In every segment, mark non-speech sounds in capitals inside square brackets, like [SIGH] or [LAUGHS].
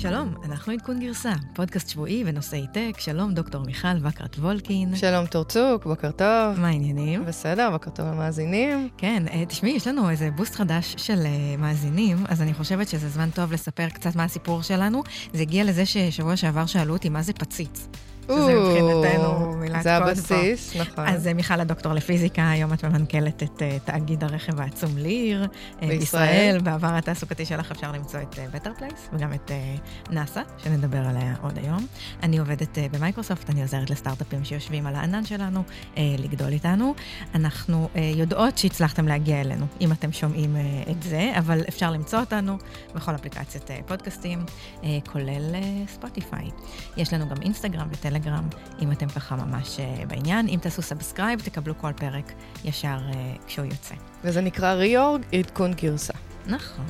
שלום, אנחנו עדכון גרסה, פודקאסט שבועי בנושאי tech. שלום, דוקטור מיכל וקרת וולקין. שלום תורצוק, בוקר טוב. מה העניינים? בסדר, בוקר טוב למאזינים. כן, אה, תשמעי, יש לנו איזה boost חדש של uh, מאזינים, אז אני חושבת שזה זמן טוב לספר קצת מה הסיפור שלנו. זה הגיע לזה ששבוע שעבר שאלו אותי מה זה פציץ. שזה מבחינתנו מילת קוד זה הבסיס, נכון. אז אה, מיכל הדוקטור לפיזיקה, היום את ממנכ"לת את uh, תאגיד הרכב העצום ליר. uh, בישראל. בעבר התעסוקתי שלך אפשר למצוא את בטר פלייס, וגם את נאסא, שנדבר עליה עוד היום. אני עובדת במייקרוסופט, אני עוזרת לסטארט-אפים שיושבים על הענן שלנו, לגדול איתנו. אנחנו יודעות שהצלחתם להגיע אלינו, אם אתם שומעים את זה, אבל אפשר למצוא אותנו בכל אפליקציית פודקאסטים, כולל ספוטיפיי. יש לנו גם אינסטגרם וטלגרם. בטלגרם, אם אתם ככה ממש uh, בעניין. אם תעשו subscribe, תקבלו כל פרק ישר uh, כשהוא יוצא. וזה נקרא ריאורג עדכון גרסה. נכון.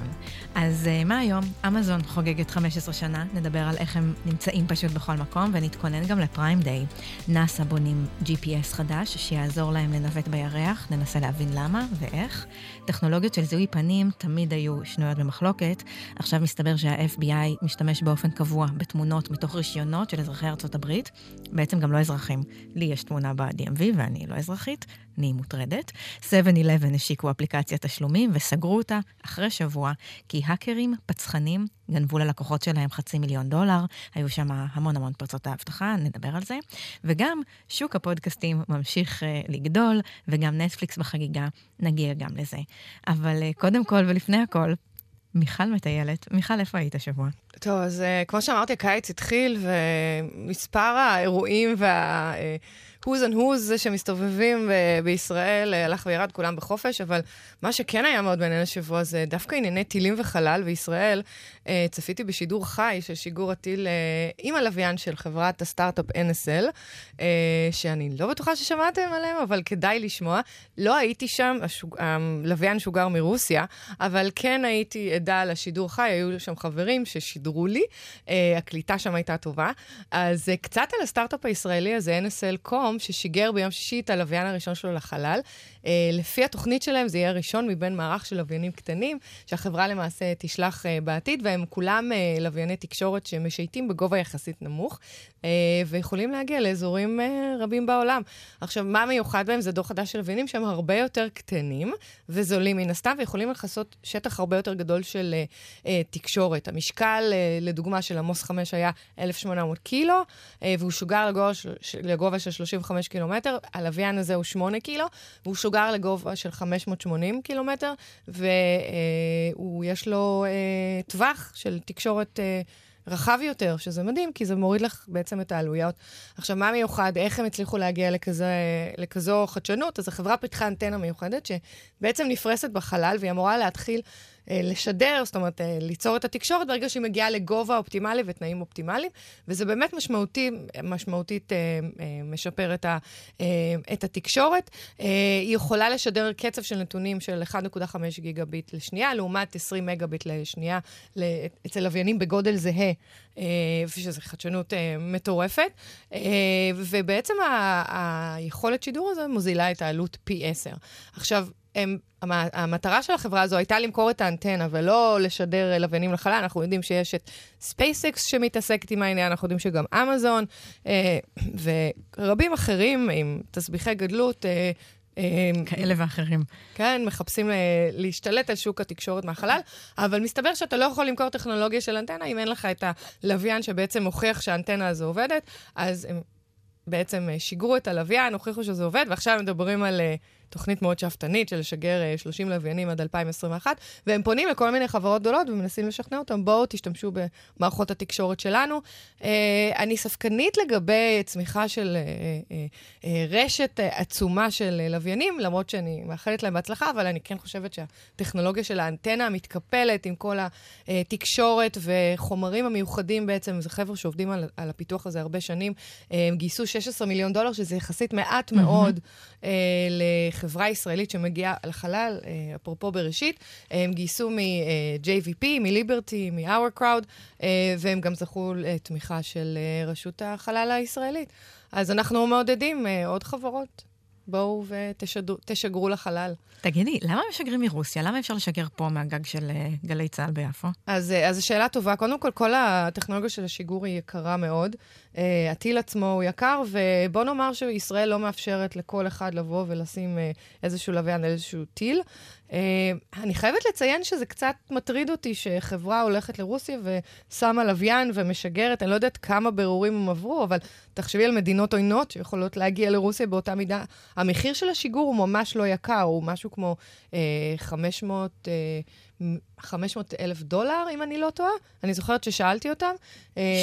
אז uh, מה היום? אמזון חוגגת 15 שנה, נדבר על איך הם נמצאים פשוט בכל מקום, ונתכונן גם לפריים דיי. נאסא בונים GPS חדש, שיעזור להם לנווט בירח, ננסה להבין למה ואיך. טכנולוגיות של זיהוי פנים תמיד היו שנויות במחלוקת. עכשיו מסתבר שה-FBI משתמש באופן קבוע בתמונות מתוך רישיונות של אזרחי ארצות הברית, בעצם גם לא אזרחים. לי יש תמונה ב-DMV ואני לא אזרחית, אני מוטרדת. 7-11 השיקו אפליקציית תשלומים וסגרו אותה אחרי שבוע, כי האקרים פצחנים גנבו ללקוחות שלהם חצי מיליון דולר, היו שם המון המון פרצות האבטחה, נדבר על זה. וגם שוק הפודקאסטים ממשיך uh, לגדול, וגם נטפליקס בחגיגה, נגיע גם לזה. אבל uh, קודם כל ולפני הכל, מיכל מטיילת. מיכל, איפה היית השבוע? טוב, אז uh, כמו שאמרתי, הקיץ התחיל, ומספר האירועים וה... Uh, who's and who's שמסתובבים ב- בישראל, אה, הלך וירד, כולם בחופש, אבל מה שכן היה מאוד מעניין השבוע זה דווקא ענייני טילים וחלל בישראל. אה, צפיתי בשידור חי של שיגור הטיל אה, עם הלוויין של חברת הסטארט-אפ NSL, שאני לא בטוחה ששמעתם עליהם, אבל כדאי לשמוע. לא הייתי שם, השוג... הלוויין שוגר מרוסיה, אבל כן הייתי עדה לשידור חי, היו שם חברים ששידרו לי, הקליטה שם הייתה טובה. אז קצת על הסטארט-אפ הישראלי הזה, NSL.com, יום, ששיגר ביום שישי את הלוויין הראשון שלו לחלל. Uh, לפי התוכנית שלהם, זה יהיה הראשון מבין מערך של לוויינים קטנים, שהחברה למעשה תשלח uh, בעתיד, והם כולם uh, לווייני תקשורת שמשייטים בגובה יחסית נמוך, ויכולים להגיע לאזורים רבים בעולם. עכשיו, מה מיוחד בהם? זה דור חדש של לוויינים שהם הרבה יותר קטנים וזולים מן הסתם, ויכולים לכסות שטח הרבה יותר גדול של תקשורת. המשקל, לדוגמה, של עמוס 5 היה 1,800 קילו, והוא שוגר לגובה של 35 קילומטר. הלוויין הזה הוא 8 קילו, והוא שוגר לגובה של 580 קילומטר, ויש לו אה, טווח של תקשורת... אה, רחב יותר, שזה מדהים, כי זה מוריד לך בעצם את העלויות. עכשיו, מה מיוחד? איך הם הצליחו להגיע לכזה, לכזו חדשנות? אז החברה פיתחה אנטנה מיוחדת, שבעצם נפרסת בחלל, והיא אמורה להתחיל אה, לשדר, זאת אומרת, אה, ליצור את התקשורת ברגע שהיא מגיעה לגובה אופטימלי ותנאים אופטימליים, וזה באמת משמעותי, משמעותית אה, משפר את, ה, את התקשורת. היא יכולה לשדר קצב של נתונים של 1.5 גיגביט לשנייה, לעומת 20 מגביט לשנייה אצל לוויינים בגודל זהה, ושזו חדשנות מטורפת. ובעצם היכולת שידור הזה מוזילה את העלות פי 10. עכשיו, הם, המטרה של החברה הזו הייתה למכור את האנטנה ולא לשדר לוויינים לחלל. אנחנו יודעים שיש את ספייסקס שמתעסקת עם העניין, אנחנו יודעים שגם אמזון אה, ורבים אחרים עם תסביכי גדלות. אה, אה, כאלה ואחרים. כן, מחפשים להשתלט על שוק התקשורת מהחלל, אבל מסתבר שאתה לא יכול למכור טכנולוגיה של אנטנה אם אין לך את הלוויין שבעצם מוכיח שהאנטנה הזו עובדת, אז הם בעצם שיגרו את הלוויין, הוכיחו שזה עובד, ועכשיו מדברים על... תוכנית מאוד שאפתנית של לשגר 30 אה, לוויינים עד 2021, והם פונים לכל מיני חברות גדולות ומנסים לשכנע אותם, בואו תשתמשו במערכות התקשורת שלנו. אה, אני ספקנית לגבי צמיחה של אה, רשת עצומה של לוויינים, למרות שאני מאחלת להם בהצלחה, אבל אני כן חושבת שהטכנולוגיה של האנטנה המתקפלת עם כל התקשורת וחומרים המיוחדים בעצם, זה חבר'ה שעובדים על, על הפיתוח הזה הרבה שנים, הם גייסו 16 מיליון דולר, שזה יחסית מעט מאוד mm-hmm. חברה ישראלית שמגיעה לחלל, אה, אפרופו בראשית, הם גייסו מ-JVP, מליברטי, מ-Our Crowd, אה, והם גם זכו לתמיכה של אה, רשות החלל הישראלית. אז אנחנו מעודדים עוד חברות. בואו ותשגרו לחלל. תגידי, למה משגרים מרוסיה? למה אפשר לשגר פה מהגג של אה, גלי צה"ל ביפו? אז, אה, אז שאלה טובה. קודם כל, כל הטכנולוגיה של השיגור היא יקרה מאוד. Uh, הטיל עצמו הוא יקר, ובוא נאמר שישראל לא מאפשרת לכל אחד לבוא ולשים uh, איזשהו לוויין על איזשהו טיל. Uh, אני חייבת לציין שזה קצת מטריד אותי שחברה הולכת לרוסיה ושמה לוויין ומשגרת. אני לא יודעת כמה בירורים הם עברו, אבל תחשבי על מדינות עוינות שיכולות להגיע לרוסיה באותה מידה. המחיר של השיגור הוא ממש לא יקר, הוא משהו כמו uh, 500... uh, 500 אלף דולר, אם אני לא טועה. אני זוכרת ששאלתי אותם.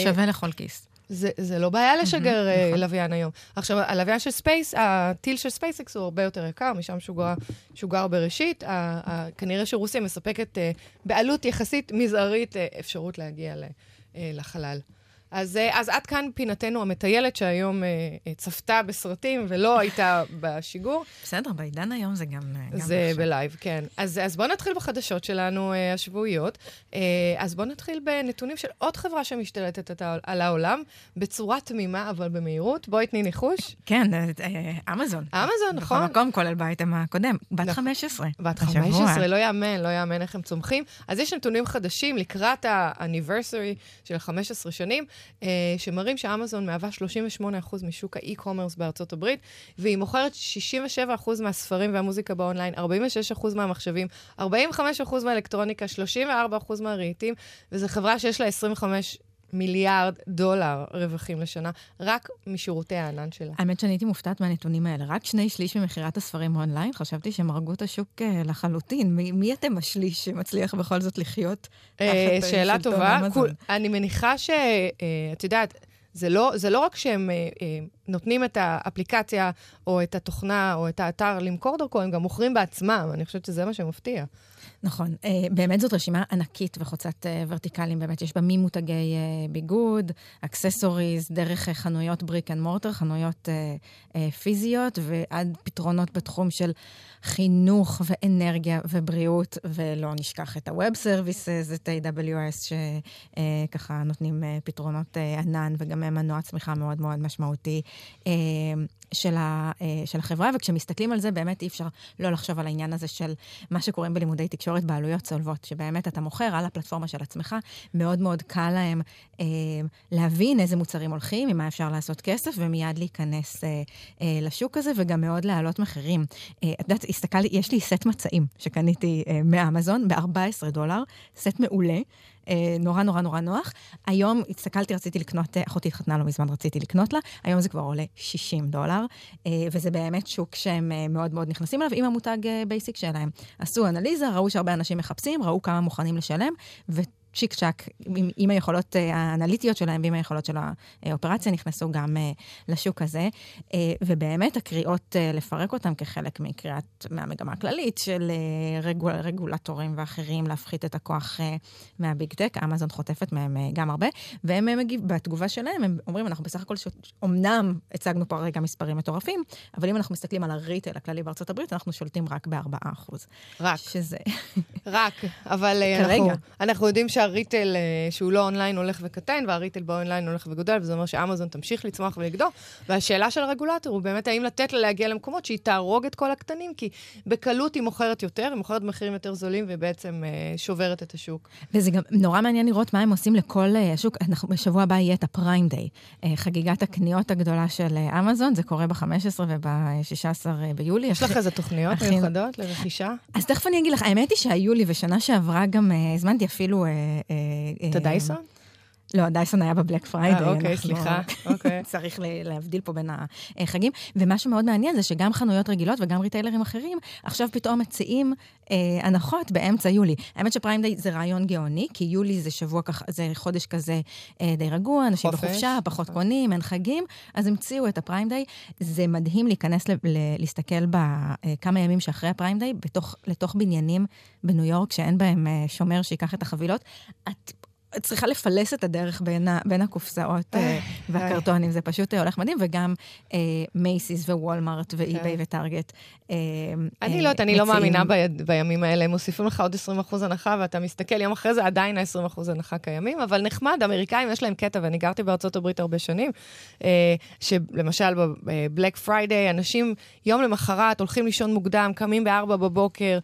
שווה לכל כיס. זה, זה לא בעיה לשגר mm-hmm, נכון. לוויין היום. עכשיו, הלוויין של ספייס, הטיל של ספייסקס הוא הרבה יותר יקר, משם שוגר, שוגר בראשית. ה, ה, כנראה שרוסיה מספקת uh, בעלות יחסית מזערית uh, אפשרות להגיע ל, uh, לחלל. אז, אה, אז עד כאן פינתנו המטיילת, שהיום אה, אה, צפתה בסרטים ולא הייתה [LAUGHS] בשיגור. בסדר, בעידן היום זה גם... גם זה עכשיו. ב live, כן. אז, אז בואו נתחיל בחדשות שלנו אה, השבועיות. אה, אז בואו נתחיל בנתונים של עוד חברה שמשתלטת על העולם, בצורה תמימה, אבל במהירות. בואי תני ניחוש. כן, אה, אמזון. אמזון, נכון. בכל מקום, כולל באייטם הקודם. בת 15. נכון. בת 15, לא יאמן, לא יאמן איך הם צומחים. אז יש נתונים חדשים לקראת ה-anniversary של 15 שנים. אה, שמראים שאמזון מהווה 38% משוק האי-קומרס בארצות הברית, והיא מוכרת 67% מהספרים והמוזיקה באונליין, 46% מהמחשבים, 45% מהאלקטרוניקה, 34% מהרהיטים, וזו חברה שיש לה 25 מיליארד דולר רווחים לשנה, רק משירותי הענן שלה. האמת שאני הייתי מופתעת מהנתונים האלה. רק שני שליש ממכירת הספרים אונליין, חשבתי שהם הרגו את השוק uh, לחלוטין. מי, מי אתם השליש שמצליח בכל זאת לחיות uh, תחת שאלה טובה. אני מניחה שאת יודעת, זה לא, זה לא רק שהם uh, נותנים את האפליקציה או את התוכנה או את האתר למכור דרכו, הם גם מוכרים בעצמם. אני חושבת שזה מה שמפתיע. נכון. אה, באמת זאת רשימה ענקית וחוצת אה, ורטיקלים. באמת יש בה ממותגי אה, ביגוד, accessories, דרך חנויות brick and mortar, חנויות פיזיות, ועד פתרונות בתחום של חינוך ואנרגיה ובריאות, ולא נשכח את ה-Web Services, את ה-AWS, שככה נותנים פתרונות ענן, וגם הם מנוע צמיחה מאוד מאוד משמעותי. של, ה, של החברה, וכשמסתכלים על זה, באמת אי אפשר לא לחשוב על העניין הזה של מה שקוראים בלימודי תקשורת בעלויות צולבות, שבאמת אתה מוכר על הפלטפורמה של עצמך, מאוד מאוד קל להם אה, להבין איזה מוצרים הולכים, עם מה אפשר לעשות כסף, ומיד להיכנס אה, אה, לשוק הזה, וגם מאוד להעלות מחירים. אה, את יודעת, הסתכלתי, יש לי סט מצעים שקניתי אה, מאמזון ב-14 דולר, סט מעולה. אה, נורא נורא נורא נוח. היום הסתכלתי, רציתי לקנות, אה, אחותי התחתנה לא מזמן, רציתי לקנות לה, היום זה כבר עולה 60 דולר, אה, וזה באמת שוק שהם מאוד מאוד נכנסים אליו עם המותג basic שלהם. עשו אנליזה, ראו שהרבה אנשים מחפשים, ראו כמה מוכנים לשלם, ו... צ'יק צ'אק, עם, עם היכולות אה, האנליטיות שלהם ועם היכולות של האופרציה, נכנסו גם אה, לשוק הזה. אה, ובאמת הקריאות לפרק אותם כחלק מקריאת, מהמגמה הכללית של רגול, רגולטורים ואחרים להפחית את הכוח מה-Big Tech, אמזון חוטפת מהם גם הרבה, והם מגיב, בתגובה שלהם, הם אומרים, אנחנו בסך הכל, אמנם הצגנו פה רגע מספרים מטורפים, אבל אם אנחנו מסתכלים על הריטל הכללי בארצות הברית, אנחנו שולטים רק ב-4%. רק. שזה... רק, אבל אנחנו, אנחנו יודעים שה... שהריטל אה, שהוא לא אונליין הולך וקטן, והריטל באונליין הולך וגודל, וזה אומר שאמזון תמשיך לצמוח ולגדול. והשאלה של הרגולטור הוא באמת האם לתת לה להגיע למקומות שהיא תהרוג את כל הקטנים, כי בקלות היא מוכרת יותר, היא מוכרת במחירים יותר זולים, ובעצם uh, שוברת את השוק. וזה גם נורא מעניין לראות מה הם עושים לכל uh, השוק. אנחנו, בשבוע הבא יהיה את הפריים דיי, חגיגת הקניות הגדולה של אמזון, זה קורה ב-15 וב-16 ביולי. יש לך איזה תוכניות מיוחדות לרכישה? אז תכף אני אגיד לך, האמת היא שהיו לי, ושנה שעברה גם הזמנתי אפילו את הדייסון? לא, דייסון היה ב-Black Friday. אה, אוקיי, סליחה. אוקיי. [LAUGHS] צריך להבדיל פה בין החגים. ומה שמאוד מעניין זה שגם חנויות רגילות וגם retailerים אחרים, עכשיו פתאום מציעים אה, הנחות באמצע יולי. האמת ש-Prime Day זה רעיון גאוני, כי יולי זה שבוע ככה, זה חודש כזה אה, די רגוע, אנשים חופש. בחופשה, פחות קונים, אין חגים, אז המציאו את הפריים דיי. זה מדהים להיכנס, ל, ל, להסתכל בכמה אה, ימים שאחרי הפריים דיי, בתוך, לתוך בניינים בניו יורק, שאין בהם אה, שומר שיקח את החבילות. את צריכה לפלס את הדרך בין, ה, בין הקופסאות אה, והקרטונים, זה פשוט אה, הולך מדהים, וגם אה, מייסיס ווולמארט ואי-ביי. וטארגט. אה, אני לא יודעת, אני לא מאמינה ב, בימים האלה, הם מוסיפים לך עוד 20% הנחה, ואתה מסתכל, יום אחרי זה עדיין ה-20% הנחה קיימים, אבל נחמד, אמריקאים יש להם קטע, ואני גרתי בארצות הברית הרבה שנים, אה, שלמשל ב-Black Friday, אנשים יום למחרת הולכים לישון מוקדם, קמים ב-4 בבוקר, אה,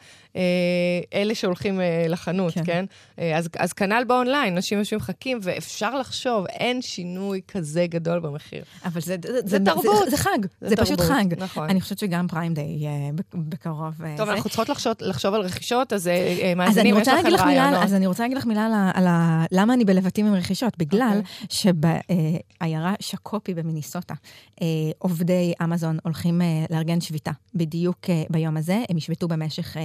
אלה שהולכים אה, לחנות, כן? כן? אה, אז, אז כנ"ל באונליין, אנשים יושבים מחכים, ואפשר לחשוב, אין שינוי כזה גדול במחיר. אבל זה, זה, זה, זה תרבות. זה, זה חג, זה, זה פשוט חג. נכון. אני חושבת שגם Prime Day בקרוב. טוב, זה. אנחנו צריכות לחשוב, לחשוב על רכישות, אז מאזינים, יש לכם רעיונות. אז אני רוצה להגיד לך מילה על, על ה, למה אני בלבטים עם רכישות. בגלל אוקיי. אוקיי. שבעיירה שקופי במיניסוטה, עובדי אמזון הולכים לארגן שביתה. בדיוק ביום הזה, הם ישבתו במשך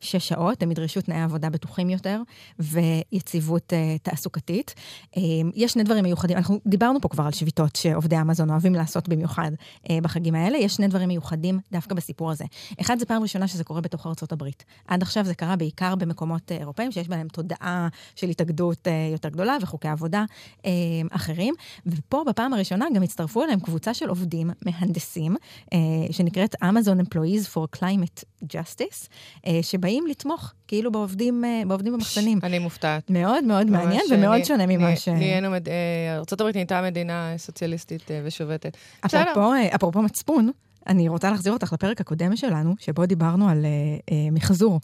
שש שעות, הם ידרשו תנאי עבודה בטוחים יותר ויציבות uh, תעסוקתית. Um, יש שני דברים מיוחדים, אנחנו דיברנו פה כבר על שביתות שעובדי אמזון אוהבים לעשות במיוחד uh, בחגים האלה, יש שני דברים מיוחדים דווקא בסיפור הזה. אחד, זה פעם ראשונה שזה קורה בתוך ארצות הברית. עד עכשיו זה קרה בעיקר במקומות אירופאים, שיש בהם תודעה של התאגדות uh, יותר גדולה וחוקי עבודה uh, אחרים. ופה בפעם הראשונה גם הצטרפו אליהם קבוצה של עובדים מהנדסים, uh, שנקראת Amazon Employees for Climate Justice, uh, שבאים לתמוך כאילו בעובדים, אה, בעובדים במחסנים. אני מופתעת. מאוד מאוד מעניין ומאוד שונה ממה ש... נהיינו, אה, ארה"ב נהייתה מדינה סוציאליסטית אה, ושובתת. אפרופו, אפרופו מצפון, אני רוצה להחזיר אותך לפרק הקודם שלנו, שבו דיברנו על מחזור.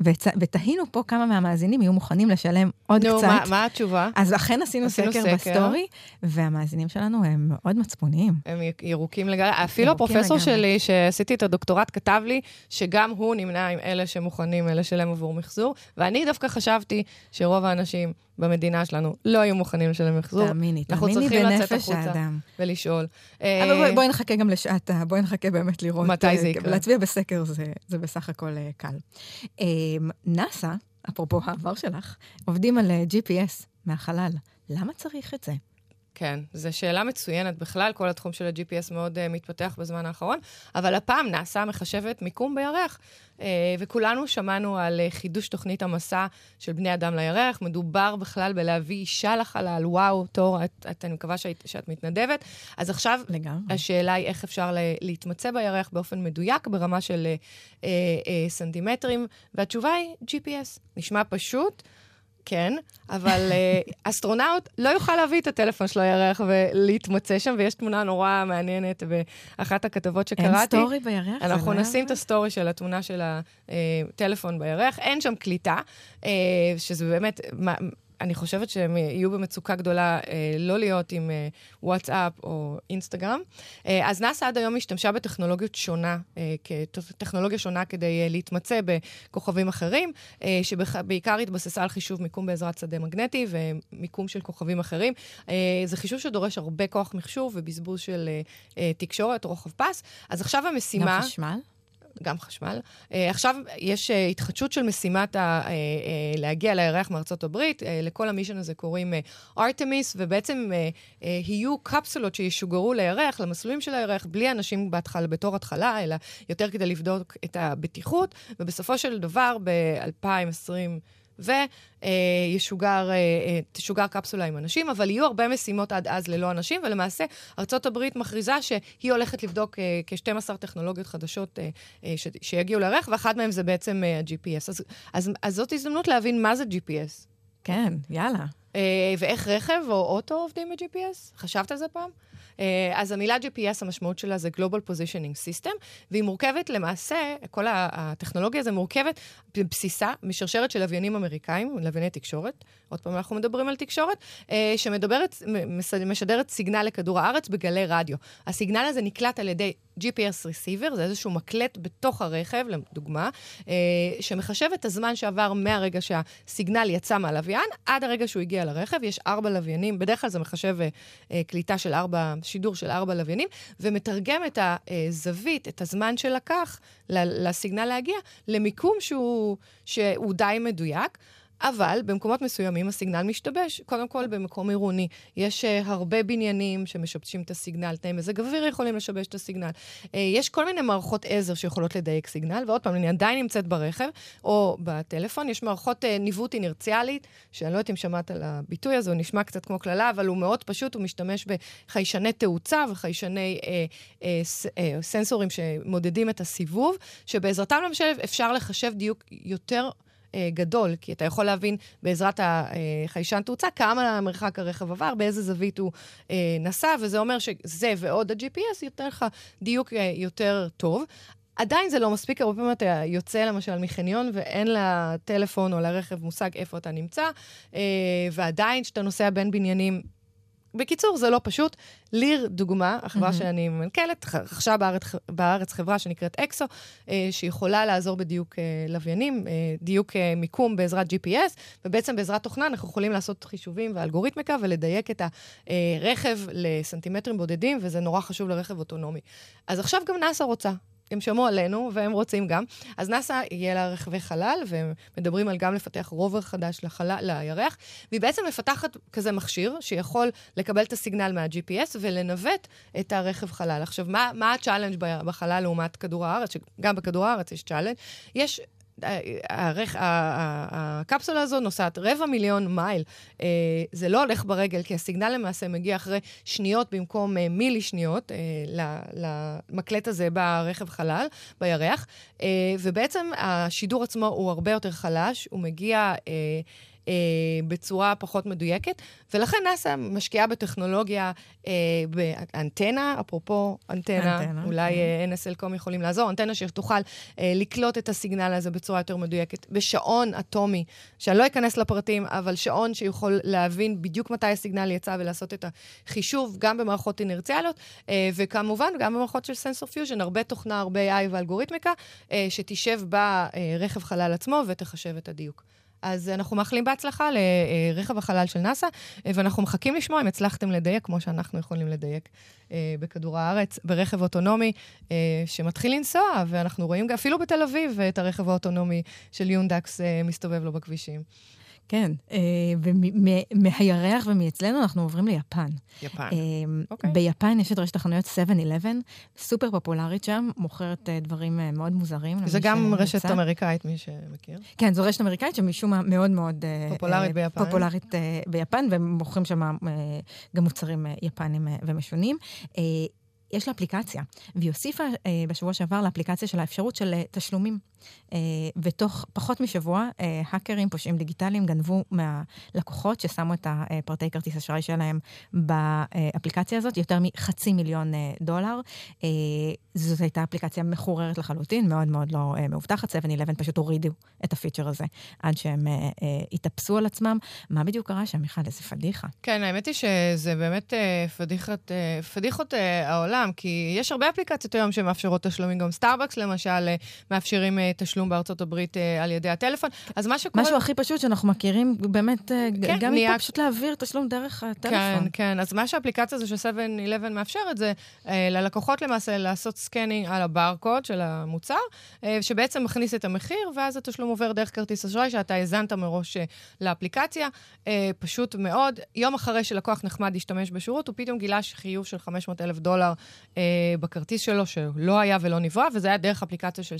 וצ... ותהינו פה כמה מהמאזינים יהיו מוכנים לשלם עוד נו, קצת. נו, מה, מה התשובה? אז אכן עשינו, עשינו סקר, סקר ב-story, והמאזינים שלנו הם מאוד מצפוניים. הם ירוקים לגמרי. אפילו הפרופסור שלי, שעשיתי את הדוקטורט, כתב לי שגם הוא נמנה עם אלה שמוכנים לשלם עבור מחזור, ואני דווקא חשבתי שרוב האנשים... במדינה שלנו לא היו מוכנים לשלם מחזור. תאמיני, תאמיני בנפש האדם. ולשאול. אבל בואי, בואי נחכה גם לשעת, בואי נחכה באמת לראות. מתי זה יקרה? להצביע בסקר זה, זה בסך הכל קל. נאסא, אפרופו העבר שלך, עובדים על GPS מהחלל. למה צריך את זה? כן, זו שאלה מצוינת בכלל, כל התחום של ה-GPS מאוד uh, מתפתח בזמן האחרון, אבל הפעם נעשה מחשבת מיקום בירח, uh, וכולנו שמענו על uh, חידוש תוכנית המסע של בני אדם לירח. מדובר בכלל בלהביא אישה לחלל, וואו, תור, את, את, אני מקווה שאת, שאת מתנדבת. אז עכשיו, לגמרי. השאלה היא איך אפשר לה, להתמצא בירח באופן מדויק, ברמה של אה, אה, אה, סנטימטרים, והתשובה היא GPS. נשמע פשוט. כן, אבל אה, אסטרונאוט לא יוכל להביא את הטלפון שלו לירח ולהתמצא שם, ויש תמונה נורא מעניינת באחת הכתבות שקראתי. אין story בירח? אנחנו נשים את ה-story של התמונה של הטלפון בירח, אין שם קליטה, אה, שזה באמת... אני חושבת שהם יהיו במצוקה גדולה אה, לא להיות עם אה, וואטסאפ או אינסטגרם. אה, אז נאס"א עד היום השתמשה בטכנולוגיות שונה, אה, כטכנולוגיה שונה כדי אה, להתמצא בכוכבים אחרים, אה, שבעיקר התבססה על חישוב מיקום בעזרת שדה מגנטי ומיקום של כוכבים אחרים. אה, זה חישוב שדורש הרבה כוח מחשוב ובזבוז של אה, אה, תקשורת, רוחב פס. אז עכשיו המשימה... גם חשמל? גם חשמל. Uh, עכשיו יש uh, התחדשות של משימת ה, uh, uh, להגיע לירח מארצות הברית. Uh, לכל המישן הזה קוראים ארתמיס, uh, ובעצם uh, uh, יהיו קפסולות שישוגרו לירח, למסלולים של הירח, בלי אנשים בהתחלה, בתור התחלה, אלא יותר כדי לבדוק את הבטיחות, ובסופו של דבר, ב-2020... ותשוגר אה, קפסולה עם אנשים, אבל יהיו הרבה משימות עד אז ללא אנשים, ולמעשה ארצות הברית מכריזה שהיא הולכת לבדוק אה, כ-12 טכנולוגיות חדשות אה, שיגיעו לירח, ואחת מהן זה בעצם ה-GPS. אז, אז, אז זאת הזדמנות להבין מה זה GPS. כן, יאללה. ואיך רכב או אוטו עובדים ב-GPS? חשבת על זה פעם? אה, אז המילה GPS, המשמעות שלה זה Global Positioning System, והיא מורכבת למעשה, כל הטכנולוגיה הזו מורכבת בבסיסה משרשרת של לוויינים אמריקאים, לווייני תקשורת, עוד פעם אנחנו מדברים על תקשורת, אה, שמדברת, משדרת סיגנל לכדור הארץ בגלי רדיו. הסיגנל הזה נקלט על ידי GPS Receiver, זה איזשהו מקלט בתוך הרכב, לדוגמה, אה, שמחשב את הזמן שעבר מהרגע שהסיגנל יצא מהלוויין עד הרגע שהוא הגיע לרכב. יש ארבע לוויינים, בדרך כלל זה מחשב קליטה של ארבע שידור של ארבע לוויינים, ומתרגם את הזווית, את הזמן שלקח לסיגנל להגיע, למיקום שהוא, שהוא די מדויק. אבל במקומות מסוימים הסיגנל משתבש. קודם כל, במקום עירוני יש uh, הרבה בניינים שמשבשים את הסיגנל, תנאי מזג אוויר יכולים לשבש את הסיגנל. Uh, יש כל מיני מערכות עזר שיכולות לדייק סיגנל, ועוד פעם, אני עדיין נמצאת ברכב או בטלפון, יש מערכות uh, ניווט אינרציאלית, שאני לא יודעת אם שמעת על הביטוי הזה, הוא נשמע קצת כמו קללה, אבל הוא מאוד פשוט, הוא משתמש בחיישני תאוצה וחיישני uh, uh, ס, uh, סנסורים שמודדים את הסיבוב, שבעזרתם למשל אפשר לחשב דיוק יותר... אה, גדול, כי אתה יכול להבין בעזרת החיישן תאוצה כמה מרחק הרכב עבר, באיזה זווית הוא אה, נסע, וזה אומר שזה ועוד ה-GPS ייתן לך דיוק אה, יותר טוב. עדיין זה לא מספיק, הרבה פעמים אתה יוצא למשל מחניון ואין לטלפון או לרכב מושג איפה אתה נמצא, אה, ועדיין כשאתה נוסע בין בניינים, בקיצור, זה לא פשוט. ליר, דוגמה, החברה mm-hmm. שאני מנכ"לת, רכשה בארץ, בארץ חברה שנקראת אקסו, אה, שיכולה לעזור בדיוק אה, לוויינים, אה, דיוק אה, מיקום בעזרת GPS, ובעצם בעזרת תוכנה אנחנו יכולים לעשות חישובים ואלגוריתמיקה ולדייק את הרכב לסנטימטרים בודדים, וזה נורא חשוב לרכב אוטונומי. אז עכשיו גם נאס"א רוצה. הם שמעו עלינו, והם רוצים גם. אז נאס"א יהיה לה רכבי חלל, והם מדברים על גם לפתח rover חדש לחלל, לירח, והיא בעצם מפתחת כזה מכשיר שיכול לקבל את הסיגנל מה-GPS ולנווט את הרכב חלל. עכשיו, מה, מה ה-challenge בחלל לעומת כדור הארץ? שגם בכדור הארץ יש challenge. יש הקפסולה הזו נוסעת רבע מיליון מייל. אה, זה לא הולך ברגל, כי הסיגנל למעשה מגיע אחרי שניות במקום אה, מילי שניות אה, למקלט הזה ברכב חלל, בירח, ובעצם השידור עצמו הוא הרבה יותר חלש, הוא מגיע... אה, בצורה פחות מדויקת, ולכן נאס"א משקיעה בטכנולוגיה, אה, באנטנה, אפרופו אנטנה, אנטנה אולי כן. אה, NSLCOM יכולים לעזור, אנטנה שתוכל אה, לקלוט את הסיגנל הזה בצורה יותר מדויקת, בשעון אטומי, שאני לא אכנס לפרטים, אבל שעון שיכול להבין בדיוק מתי הסיגנל יצא ולעשות את החישוב, גם במערכות אינרציאליות, אה, וכמובן גם במערכות של sensor fusion, הרבה תוכנה, הרבה AI ואלגוריתמיקה, אה, שתשב ברכב חלל עצמו ותחשב את הדיוק. אז אנחנו מאחלים בהצלחה לרכב החלל של נאס"א, ואנחנו מחכים לשמוע אם הצלחתם לדייק, כמו שאנחנו יכולים לדייק אה, בכדור הארץ, ברכב אוטונומי אה, שמתחיל לנסוע, ואנחנו רואים אפילו בתל אביב את הרכב האוטונומי של יונדקס אה, מסתובב לו בכבישים. כן, אה, ומהירח ומאצלנו אנחנו עוברים ליפן. יפן, אה, אוקיי. ביפן יש את רשת החנויות 7-11, סופר פופולרית שם, מוכרת אה, דברים מאוד מוזרים. זה גם רשת אמריקאית, מי שמכיר. כן, זו רשת אמריקאית שמשום מה מאוד מאוד... פופולרית ביפן. פופולרית ביפן, ומוכרים שם גם מוצרים יפנים ומשונים. יש לה אפליקציה, והיא הוסיפה אה, בשבוע שעבר לאפליקציה של האפשרות של אה, תשלומים. אה, ותוך פחות משבוע, אה, האקרים, פושעים דיגיטליים, גנבו מהלקוחות ששמו את הפרטי כרטיס אשראי שלהם באפליקציה הזאת, יותר מחצי מיליון אה, דולר. אה, זאת הייתה אפליקציה מחוררת לחלוטין, מאוד מאוד לא אה, מאובטחת. 7-11 פשוט הורידו את ה-feature הזה עד שהם אה, אה, התאפסו על עצמם. מה בדיוק קרה שם, מיכל? איזה פדיחה. כן, האמת היא שזה באמת אה, פדיחת, אה, פדיחות אה, העולם, כי יש הרבה אפליקציות היום שמאפשרות תשלומים, גם סטארבקס למשל אה, מאפשרים אה, תשלום בארצות הברית אה, על ידי הטלפון. אז מה שקורה... משהו הכי פשוט שאנחנו מכירים, באמת, כן, גם נהיה... פשוט להעביר תשלום דרך הטלפון. כן, כן. אז מה שהאפליקציה הזו של 7-11 מאפשרת זה ללקוחות למעשה לעשות scanning על הברקוד של המוצר, שבעצם מכניס את המחיר, ואז התשלום עובר דרך כרטיס אשראי שאתה האזנת מראש לאפליקציה. פשוט מאוד. יום אחרי שלקוח נחמד השתמש בשירות, הוא פתאום גילה חיוב של 500 אלף דולר בכרטיס שלו, שלא היה ולא נברא, וזה היה דרך אפליקציה של 7-11.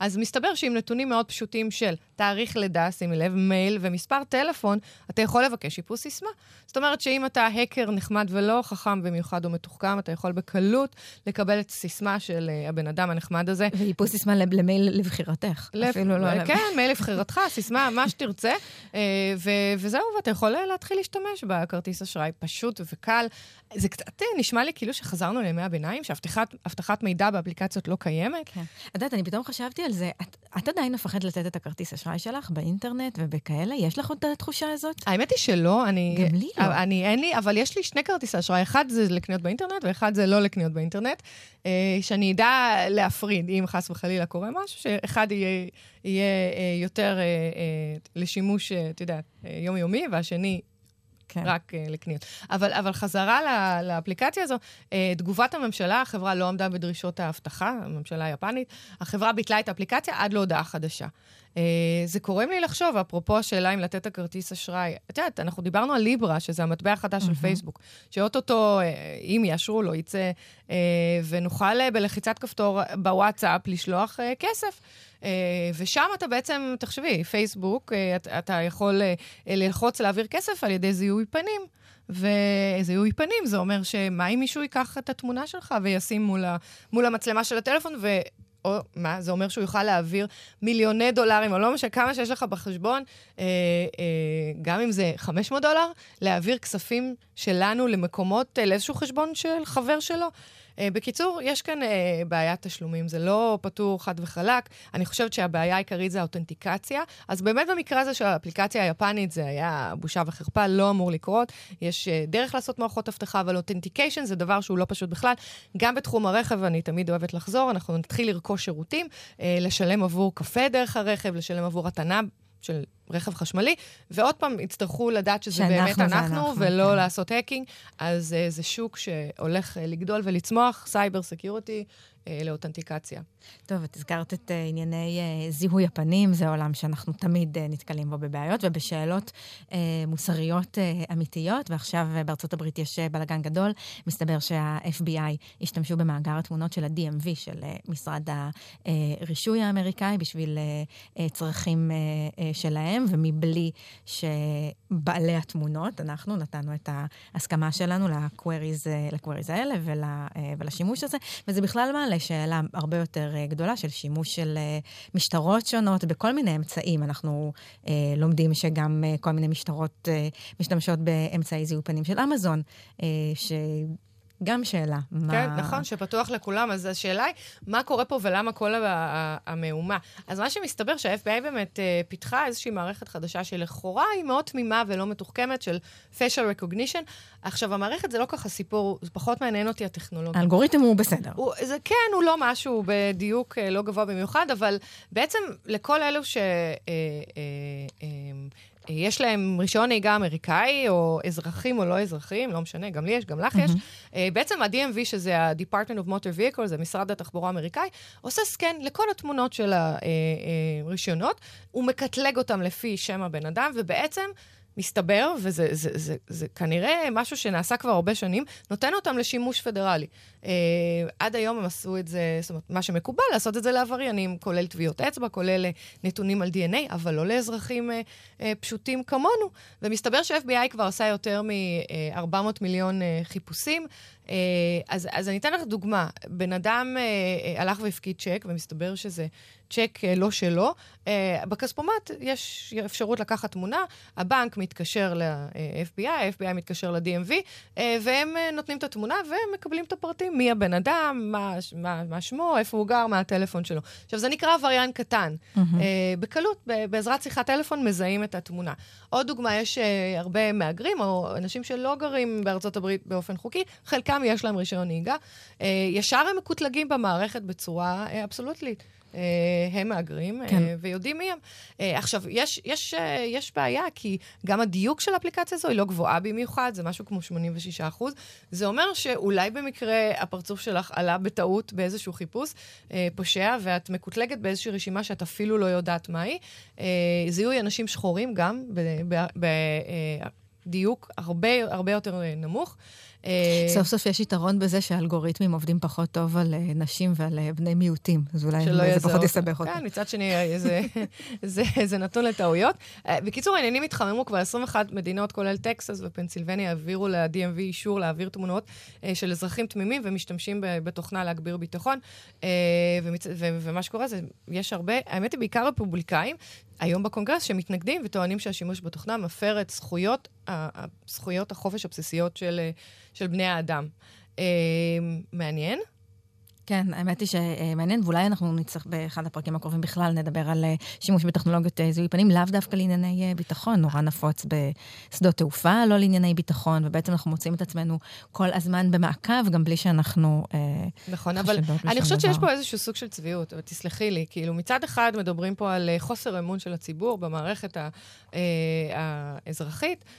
אז מסתבר שעם נתונים מאוד פשוטים של תאריך לידה, שימי לב, מייל ומספר טלפון, אתה יכול לבקש איפוס סיסמה. זאת אומרת שאם אתה האקר נחמד ולא חכם במיוחד או מתוחכם, אתה יכול בקלות לקבל את הסיסמה של uh, הבן אדם הנחמד הזה. ואיפוס סיסמה למייל לבחירתך. לפ... אפילו לא... כן, מייל [LAUGHS] לבחירתך, סיסמה, מה שתרצה. Uh, ו- וזהו, ואתה יכול להתחיל להשתמש בכרטיס אשראי פשוט וקל. זה קצת אה, נשמע לי כאילו שחזרנו לימי הביניים, שאבטחת מידע באפליקציות לא קיימת. כן. את יודעת, אני פתאום חשבתי על זה. את, את עדיין מפחדת לתת את הכרטיס אשראי שלך באינטרנט ובכאלה? יש לך עוד את התחושה הזאת? האמת היא שלא. אני, גם לי לא. אני, אין לי, אבל יש לי שני כרטיסי אשראי. אחד זה לקניות באינטרנט ואחד זה לא לקניות באינטרנט. אה, שאני אדע להפריד, אם חס וחלילה קורה משהו, שאחד יהיה, יהיה אה, יותר אה, לשימוש, את יודעת, יומיומי, והשני כן. רק uh, לקניות. אבל, אבל חזרה ל, לאפליקציה הזו, uh, תגובת הממשלה, החברה לא עמדה בדרישות האבטחה, הממשלה היפנית, החברה ביטלה את האפליקציה עד להודעה חדשה. זה קוראים לי לחשוב, אפרופו השאלה אם לתת את הכרטיס אשראי. את יודעת, אנחנו דיברנו על ליברה, שזה המטבע החדש mm-hmm. של פייסבוק, שאו-טו-טו, אה, אם יאשרו לו, יצא, אה, ונוכל בלחיצת כפתור בוואטסאפ לשלוח כסף. ושם אתה בעצם, תחשבי, פייסבוק, אתה, יכול ללחוץ להעביר כסף על ידי זיהוי פנים. וזיהוי פנים, זה אומר שמה אם מישהו ייקח את התמונה שלך וישים מול, ה, מול המצלמה של הטלפון, ו... או מה, זה אומר שהוא יוכל להעביר מיליוני דולרים, או לא משנה כמה שיש לך בחשבון, אה, אה, גם אם זה 500 דולר, להעביר כספים שלנו למקומות, אה, לאיזשהו חשבון של חבר שלו. Uh, בקיצור, יש כאן uh, בעיית תשלומים, זה לא פתור חד וחלק. אני חושבת שהבעיה העיקרית זה האותנטיקציה. אז באמת במקרה הזה של האפליקציה היפנית זה היה בושה וחרפה, לא אמור לקרות. יש uh, דרך לעשות מערכות אבטחה, אבל אותנטיקיישן זה דבר שהוא לא פשוט בכלל. גם בתחום הרכב, אני תמיד אוהבת לחזור, אנחנו נתחיל לרכוש שירותים, uh, לשלם עבור קפה דרך הרכב, לשלם עבור התנה. של רכב חשמלי, ועוד פעם יצטרכו לדעת שזה באמת אנחנו, אנחנו ולא כן. לעשות hacking. אז אה, זה שוק שהולך אה, לגדול ולצמוח, cyber security, לאותנטיקציה. טוב, את הזכרת את אה, ענייני אה, זיהוי הפנים, זה עולם שאנחנו תמיד נתקלים בו בבעיות ובשאלות מוסריות אמיתיות, ועכשיו בארצות הברית יש בלאגן גדול. מסתבר שה-FBI השתמשו במאגר התמונות של ה-DMV, של משרד הרישוי האמריקאי, בשביל צרכים שלהם, ומבלי שבעלי התמונות, אנחנו נתנו את ההסכמה שלנו לקוויריז האלה ולשימוש הזה, וזה בכלל מעלה לשאלה הרבה יותר אה, גדולה של שימוש של אה, משטרות שונות בכל מיני אמצעים. אנחנו אה, לומדים שגם אה, כל מיני משטרות אה, משתמשות באמצעי זיהוי פנים של אמזון, אה, ש... גם שאלה. כן, מה... נכון, שפתוח לכולם. אז השאלה היא, מה קורה פה ולמה כל המהומה? אז מה שמסתבר שה-FBI באמת uh, פיתחה איזושהי מערכת חדשה שלכאורה היא מאוד תמימה ולא מתוחכמת, של facial recognition. עכשיו, המערכת זה לא ככה סיפור, זה פחות מעניין אותי הטכנולוגיה. האלגוריתם הוא בסדר. הוא, זה כן, הוא לא משהו בדיוק uh, לא גבוה במיוחד, אבל בעצם לכל אלו ש... Uh, uh, uh, יש להם רישיון נהיגה אמריקאי, או אזרחים או לא אזרחים, לא משנה, גם לי יש, גם לך mm-hmm. יש. Uh, בעצם ה-DMV, שזה ה-Department of Motor Vehicle, זה משרד התחבורה האמריקאי, עושה סקן לכל התמונות של הרישיונות, הוא מקטלג אותם לפי שם הבן אדם, ובעצם... מסתבר, וזה זה, זה, זה, זה כנראה משהו שנעשה כבר הרבה שנים, נותן אותם לשימוש פדרלי. Uh, עד היום הם עשו את זה, זאת אומרת, מה שמקובל, לעשות את זה לעבריינים, כולל טביעות אצבע, כולל uh, נתונים על DNA, אבל לא לאזרחים uh, uh, פשוטים כמונו. ומסתבר ש-FBI כבר עשה יותר מ-400 מיליון uh, חיפושים. Uh, אז, אז אני אתן לך דוגמה. בן אדם uh, uh, הלך והפקיד צ'ק, ומסתבר שזה צ'ק uh, לא שלו. Uh, בכספומט יש אפשרות לקחת תמונה, הבנק מתקשר ל-FBI, ה-FBI מתקשר ל-DMV, והם נותנים את התמונה ומקבלים את הפרטים, מי הבן אדם, מה, מה, מה שמו, איפה הוא גר, מה הטלפון שלו. עכשיו, זה נקרא עבריין קטן. Mm-hmm. בקלות, בעזרת שיחת טלפון, מזהים את התמונה. עוד דוגמה, יש הרבה מהגרים, או אנשים שלא גרים בארצות הברית באופן חוקי, חלקם יש להם רישיון נהיגה. ישר הם מקוטלגים במערכת בצורה אבסולוטלית. אה, הם מהגרים, כן. אה, ויודעים מי הם. אה, עכשיו, יש, יש, יש בעיה, כי גם הדיוק של האפליקציה הזו היא לא גבוהה במיוחד, זה משהו כמו 86 אחוז. זה אומר שאולי במקרה הפרצוף שלך עלה בטעות באיזשהו חיפוש פושע, ואת מקוטלגת באיזושהי רשימה שאת אפילו לא יודעת מהי. זיהוי אנשים שחורים גם, בדיוק הרבה, הרבה יותר נמוך. אה, סוף סוף יש יתרון בזה שהאלגוריתמים עובדים פחות טוב על אה, נשים ועל אה, בני מיעוטים, אז אולי זה פחות יסבך אותי. כן, מצד שני, זה, [LAUGHS] זה, זה נתון לטעויות. בקיצור, העניינים התחממו כבר 21 מדינות, כולל טקסס ופנסילבניה, העבירו ל-DMV אישור להעביר תמונות של אזרחים תמימים ומשתמשים בתוכנה להגביר ביטחון. ומה שקורה זה, יש הרבה, האמת היא בעיקר רפובליקאים, היום בקונגרס שמתנגדים וטוענים שהשימוש בתוכנה מפר את זכויות, זכויות החופש הבסיסיות של, של בני האדם. אה, מעניין. כן, האמת היא שמעניין, ואולי אנחנו נצטרך באחד הפרקים הקרובים בכלל נדבר על אה, שימוש בטכנולוגיות אה, זיהוי פנים, לאו דווקא לענייני ביטחון, נורא נפוץ בשדות תעופה, לא לענייני ביטחון, ובעצם אנחנו מוצאים את עצמנו כל הזמן במעקב, גם בלי שאנחנו נכון, אבל אני חושבת שיש פה איזשהו סוג של צביעות, אבל תסלחי לי, כאילו מצד אחד מדברים פה על חוסר אמון של הציבור במערכת האזרחית, אה,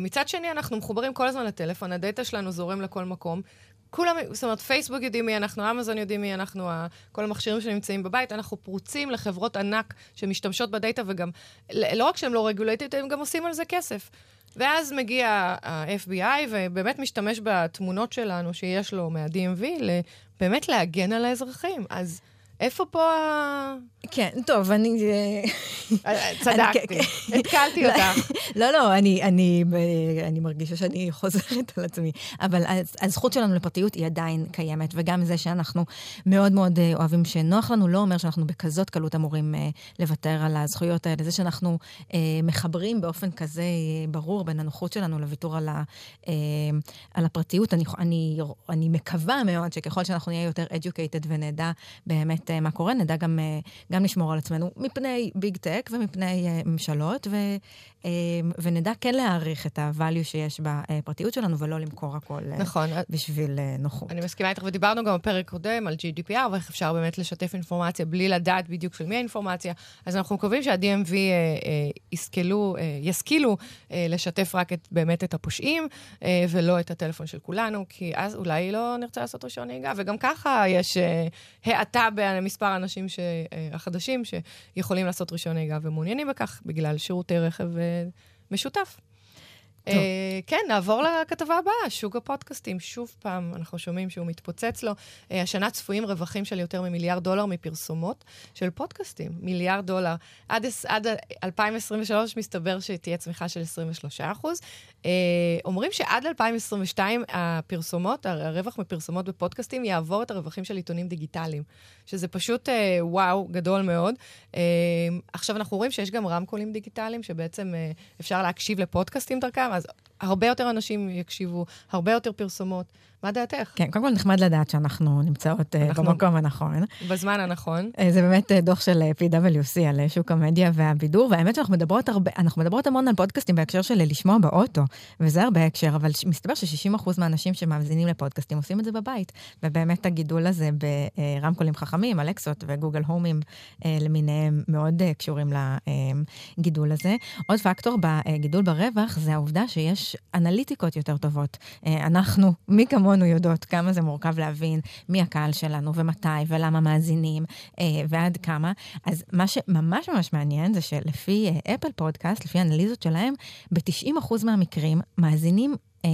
מצד שני, אנחנו מחוברים כל הזמן לטלפון, הדאטה שלנו זורם לכל מקום. כולם, זאת אומרת, פייסבוק יודעים מי אנחנו, אמזון יודעים מי אנחנו, כל המכשירים שנמצאים בבית, אנחנו פרוצים לחברות ענק שמשתמשות בדאטה, וגם, לא רק שהם לא רגולטית, הם גם עושים על זה כסף. ואז מגיע ה-FBI ובאמת משתמש בתמונות שלנו שיש לו מה-DMV, באמת להגן על האזרחים. אז איפה פה ה... כן, טוב, אני... אה, צדקתי, כן. התקלתי לא, אותך. [LAUGHS] לא, לא, אני, אני, אני מרגישה שאני חוזרת על עצמי. אבל הזכות שלנו לפרטיות היא עדיין קיימת, וגם זה שאנחנו מאוד מאוד אה, אוהבים שנוח לנו, לא אומר שאנחנו בכזאת קלות אמורים אה, לוותר על הזכויות האלה. זה שאנחנו מחברים באופן כזה ברור בין הנוחות שלנו לוויתור על, ה, על הפרטיות, אני, אני, אני מקווה מאוד שככל שאנחנו נהיה יותר educated ונדע באמת מה קורה, נדע גם, גם לשמור על עצמנו מפני ביג טק ומפני uh, ממשלות, ו, ונדע כן להעריך את ה-value שיש בפרטיות שלנו, ולא למכור הכל נכון. בשביל נוחות. אני מסכימה איתך, ודיברנו גם בפרק קודם על GDPR, ואיך אפשר באמת לשתף אינפורמציה בלי לדעת בדיוק של מי האינפורמציה. אז אנחנו מקווים שה-DMV ישכלו, ישכילו לשתף רק את, באמת את הפושעים, ולא את הטלפון של כולנו, כי אז אולי לא נרצה לעשות רישיון נהיגה, וגם ככה יש האטה במספר האנשים ש... Uh, החדשים שיכולים לעשות רישיון נהיגה ומעוניינים בכך בגלל שירותי רכב אה, משותף. Uh, כן, נעבור לכתבה הבאה, שוק הפודקאסטים. שוב פעם, אנחנו שומעים שהוא מתפוצץ לו. Uh, השנה צפויים רווחים של יותר ממיליארד דולר מפרסומות של פודקאסטים. מיליארד דולר. עד, עד 2023 מסתבר שתהיה צמיחה של 23 אחוז. Uh, אומרים שעד 2022 הפרסומות, הרווח מפרסומות בפודקאסטים יעבור את הרווחים של עיתונים דיגיטליים, שזה פשוט uh, וואו, גדול מאוד. Uh, עכשיו אנחנו רואים שיש גם רמקולים דיגיטליים, שבעצם uh, אפשר להקשיב לפודקאסטים דרכם, אז הרבה יותר אנשים יקשיבו, הרבה יותר פרסומות. מה דעתך? כן, קודם כל נחמד לדעת שאנחנו נמצאות אה, אנחנו במקום הנכון. בזמן הנכון. אה, זה באמת אה, דוח של PwC על שוק המדיה והבידור, והאמת שאנחנו מדברות הרבה, אנחנו מדברות המון על פודקאסטים בהקשר של לשמוע באוטו, וזה הרבה הקשר, אבל מסתבר ש-60% מהאנשים שמאזינים לפודקאסטים עושים את זה בבית, ובאמת הגידול הזה ברמקולים חכמים, אלקסות וגוגל הומים למיניהם מאוד קשורים לגידול הזה. עוד פקטור בגידול ברווח זה העובדה שיש אנליטיקות יותר טובות. אנחנו, מי כמונו יודעות כמה זה מורכב להבין מי הקהל שלנו ומתי ולמה מאזינים אה, ועד כמה. אז מה שממש ממש מעניין זה שלפי אה, אפל פודקאסט, לפי האנליזות שלהם, ב-90% מהמקרים מאזינים אה,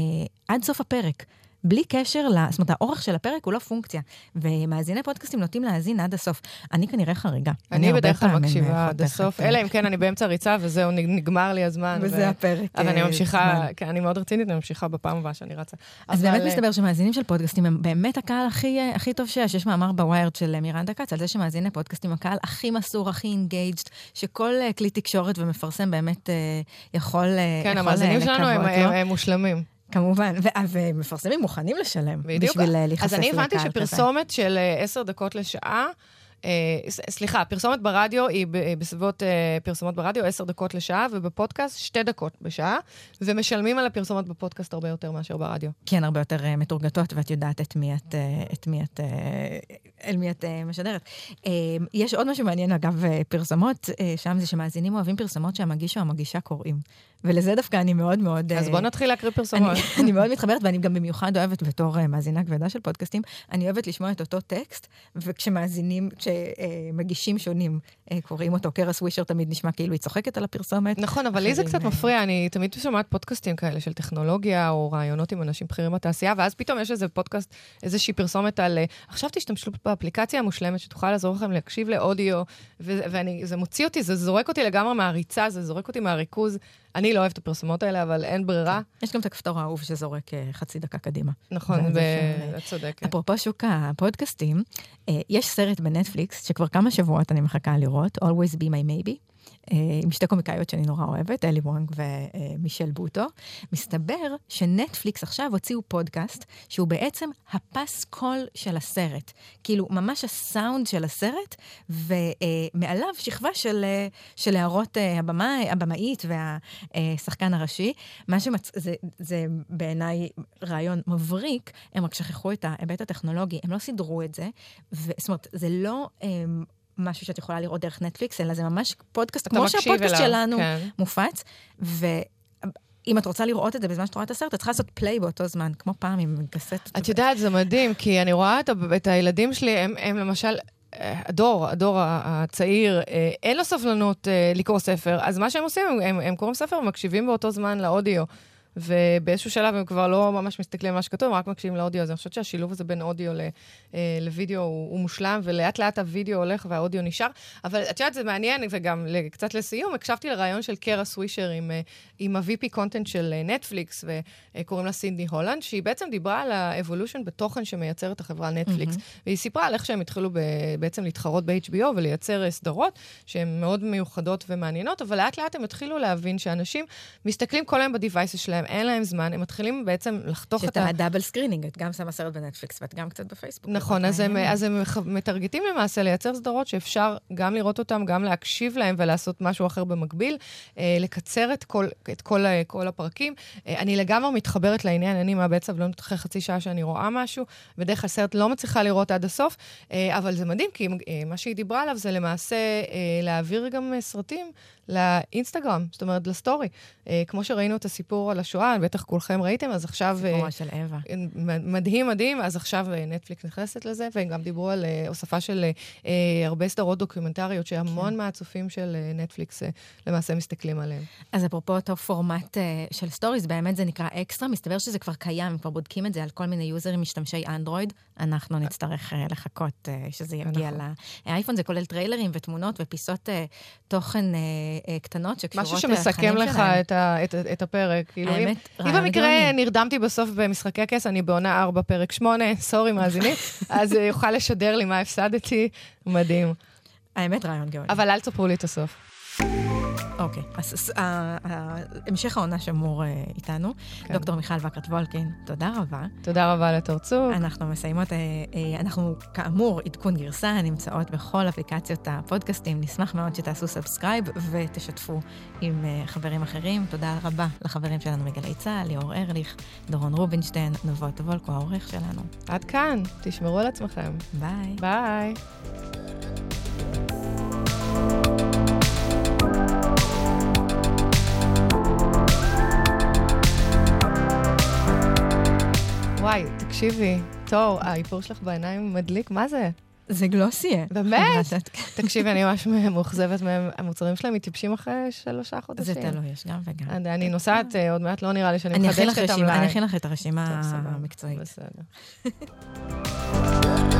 עד סוף הפרק. בלי קשר, ל... זאת אומרת, האורך של הפרק הוא לא פונקציה. ומאזיני פודקאסטים נוטים להאזין עד הסוף. אני כנראה חריגה. אני בדרך כלל מקשיבה עד הסוף, אלא אם כן אני באמצע ריצה וזהו, נגמר לי הזמן. וזה ו... הפרק. אז אני אה, ממשיכה, כן, אני מאוד רצינית, אני ממשיכה בפעם הבאה שאני רצה. אז אבל... באמת מסתבר שמאזינים של פודקאסטים הם באמת הקהל הכי, אה, הכי טוב שיש. יש מאמר ב-Wired של מירנדה כץ על זה שמאזיני פודקאסטים הקהל הכי מסור, הכי engaged, שכל אה, כלי תקשורת ומפרסם באמת יכול... כן, המאזינים שלנו הם מושלמים. כמובן, ומפרסמים מוכנים לשלם בדיוק. בשביל אה, להיחשף לקהל כזה. אז אני הבנתי שפרסומת של אה, עשר דקות לשעה, אה, סליחה, פרסומת ברדיו היא בסביבות אה, פרסומות ברדיו, עשר דקות לשעה, ובפודקאסט שתי דקות בשעה, ומשלמים על הפרסומות בפודקאסט הרבה יותר מאשר ברדיו. כן, הרבה יותר אה, מתורגתות, ואת יודעת את מי את, אה, את מי את, אה, אל מי את אה, משדרת. אה, יש עוד משהו מעניין, אגב, אה, פרסומות, אה, שם זה שמאזינים אוהבים פרסומות שהמגיש או המגישה קוראים. ולזה דווקא אני מאוד מאוד... אז בוא נתחיל להקריא פרסומות. אני, [LAUGHS] אני מאוד מתחברת, ואני גם במיוחד אוהבת, בתור מאזינה כבדה של פודקאסטים, אני אוהבת לשמוע את אותו טקסט, וכשמאזינים, כשמגישים uh, שונים uh, קוראים אותו, קרס ווישר תמיד נשמע כאילו היא צוחקת על הפרסומת. נכון, אבל לי זה קצת מפריע, אני תמיד שומעת פודקאסטים כאלה של טכנולוגיה, או רעיונות עם אנשים בכירים בתעשייה, ואז פתאום יש איזה פודקאסט, איזושהי פרסומת על, עכשיו תשתמשו באפליקציה המושלמת שתוכל לעזור לכם להקשיב לאודיו, וזה מוציא אותי, זה זורק אותי לגמרי מהריצה, זה זורק אותי מהריכוז. אני לא אוהבת את הפרסומות האלה, אבל אין ברירה. כן. יש גם את הכפתור האהוב שזורק אה, חצי דקה קדימה. נכון, את צודקת. אפרופו שוק הפודקאסטים, אה, יש סרט בנטפליקס שכבר כמה שבועות אני מחכה לראות, Always Be My Maybe. אה, עם שתי קומיקאיות שאני נורא אוהבת, אלי וונג ומישל בוטו. מסתבר שנטפליקס עכשיו הוציאו פודקאסט שהוא בעצם הפסקול של הסרט. כאילו, ממש הסאונד של הסרט, ומעליו שכבה של, אה, של הערות אה, הבמאי, הבמאית והשחקן הראשי. מה שמצ... זה, זה בעיניי רעיון מבריק, הם רק שכחו את ההיבט הטכנולוגי, הם לא סידרו את זה. ו... זאת אומרת, זה לא... משהו שאת יכולה לראות דרך נטפליקס, אלא זה ממש פודקאסט, כמו שהפודקאסט אליו, שלנו כן. מופץ. ו... אם את רוצה לראות את זה בזמן שאת רואה את הסרט, את צריכה לעשות פליי באותו זמן, כמו פעם עם קסטות. את יודעת, זה מדהים, כי אני רואה את, את הילדים שלי, הם, הם למשל... אה, הדור, הדור הצעיר, אה, אין לו סבלנות אה, לקרוא ספר, אז מה שהם עושים, הם, הם קוראים ספר ומקשיבים באותו זמן לאודיו. ובאיזשהו שלב הם כבר לא ממש מסתכלים על מה שכתוב, הם רק מקשיבים לאודיו. אז אני חושבת שהשילוב הזה בין אודיו אה, לוידאו הוא, הוא מושלם, ולאט לאט הוידאו הולך והאודיו נשאר. אבל את יודעת, זה מעניין, וגם קצת לסיום, הקשבתי לריאיון של קרה סווישר עם, אה, עם ה-VP content של אה, נטפליקס, וקוראים לה סינדי הולנד, שהיא בעצם דיברה על ה evolution בתוכן שמייצרת החברה נטפליקס. מהמם. והיא סיפרה על איך שהם התחילו ב, בעצם להתחרות ב-HBO ולייצר אה, סדרות שהן מאוד מיוחדות ומעניינות, אבל לאט לאט הם התחילו להבין שאנשים מסתכלים כל היום ב devices שלהם, אין להם זמן, הם מתחילים בעצם לחתוך את שאתה ה... ה double screening, את גם שמה סרט בנטפליקס ואת גם קצת בפייסבוק. נכון, אז הם. אז הם מטרגטים למעשה לייצר סדרות שאפשר גם לראות אותן, גם להקשיב להן ולעשות משהו אחר במקביל, אה, לקצר את כל, את כל, כל הפרקים. אה, אני לגמרי מתחברת לעניין, אני מאבדת סבלנות אחרי חצי שעה שאני רואה משהו, בדרך כלל סרט לא מצליחה לראות עד הסוף, אה, אבל זה מדהים, כי אה, מה שהיא דיברה עליו זה למעשה להעביר גם סרטים לאינסטגרם, זאת אומרת, ל story. כמו שראינו את הסיפור על השואה, בטח כולכם ראיתם, אז עכשיו... סיפורה של אווה. מדהים, מדהים. אז עכשיו נטפליקס נכנסת לזה, והם גם דיברו על הוספה של הרבה סדרות דוקומנטריות, שהמון כן. מהצופים של נטפליקס למעשה מסתכלים עליהם. אז אפרופו אותו פורמט אה, של stories, באמת זה נקרא אקסטרה, מסתבר שזה כבר קיים, הם כבר בודקים את זה על כל מיני יוזרים משתמשי אנדרואיד. אנחנו נצטרך אה, לחכות אה, שזה יגיע נכון. לאייפון, זה כולל טריילרים ותמונות ופיסות אה, תוכן אה, אה, קטנות שקשורות משהו לתכנים שמסכם לך שלהם. את, ה, את, את הפרק. כאילו, אם, האמת, אם רעיון במקרה. נרדמתי בסוף במשחקי הכס, אני בעונה 4, פרק 8, סורי מאזינים, [LAUGHS] אז יוכל לשדר לי מה הפסדתי, מדהים. האמת, רעיון גאוני. אבל אל תספרו לי את הסוף. אוקיי, אז אה, אה, המשך העונה שמור אה, איתנו. כן. דוקטור מיכל וקרת וולקין, תודה רבה. תודה רבה לתור צור. אנחנו מסיימות, אנחנו כאמור עדכון גרסה, נמצאות בכל אפליקציות הפודקאסטים. נשמח מאוד שתעשו subscribe ותשתפו עם חברים אחרים. תודה רבה לחברים שלנו מגלי צה"ל, ליאור ארליך, דורון רובינשטיין, נבות וולקו, העורך שלנו. עד כאן, תשמרו על עצמכם. ביי. ביי. וואי, תקשיבי, תור, האיפור שלך בעיניים מדליק, מה זה? זה גלוסיה. באמת? חמדת- [LAUGHS] תקשיבי, אני ממש מאוכזבת מהם, המוצרים שלהם מתייבשים אחרי שלושה חודשים. זה תלוי, יש גם וגם. אני- נוסעת, אה, עוד מעט לא נראה לי שאני מחדשת את המלאי. אני אכין לך את הרשימה טוב, המקצועית. בסדר. [LAUGHS]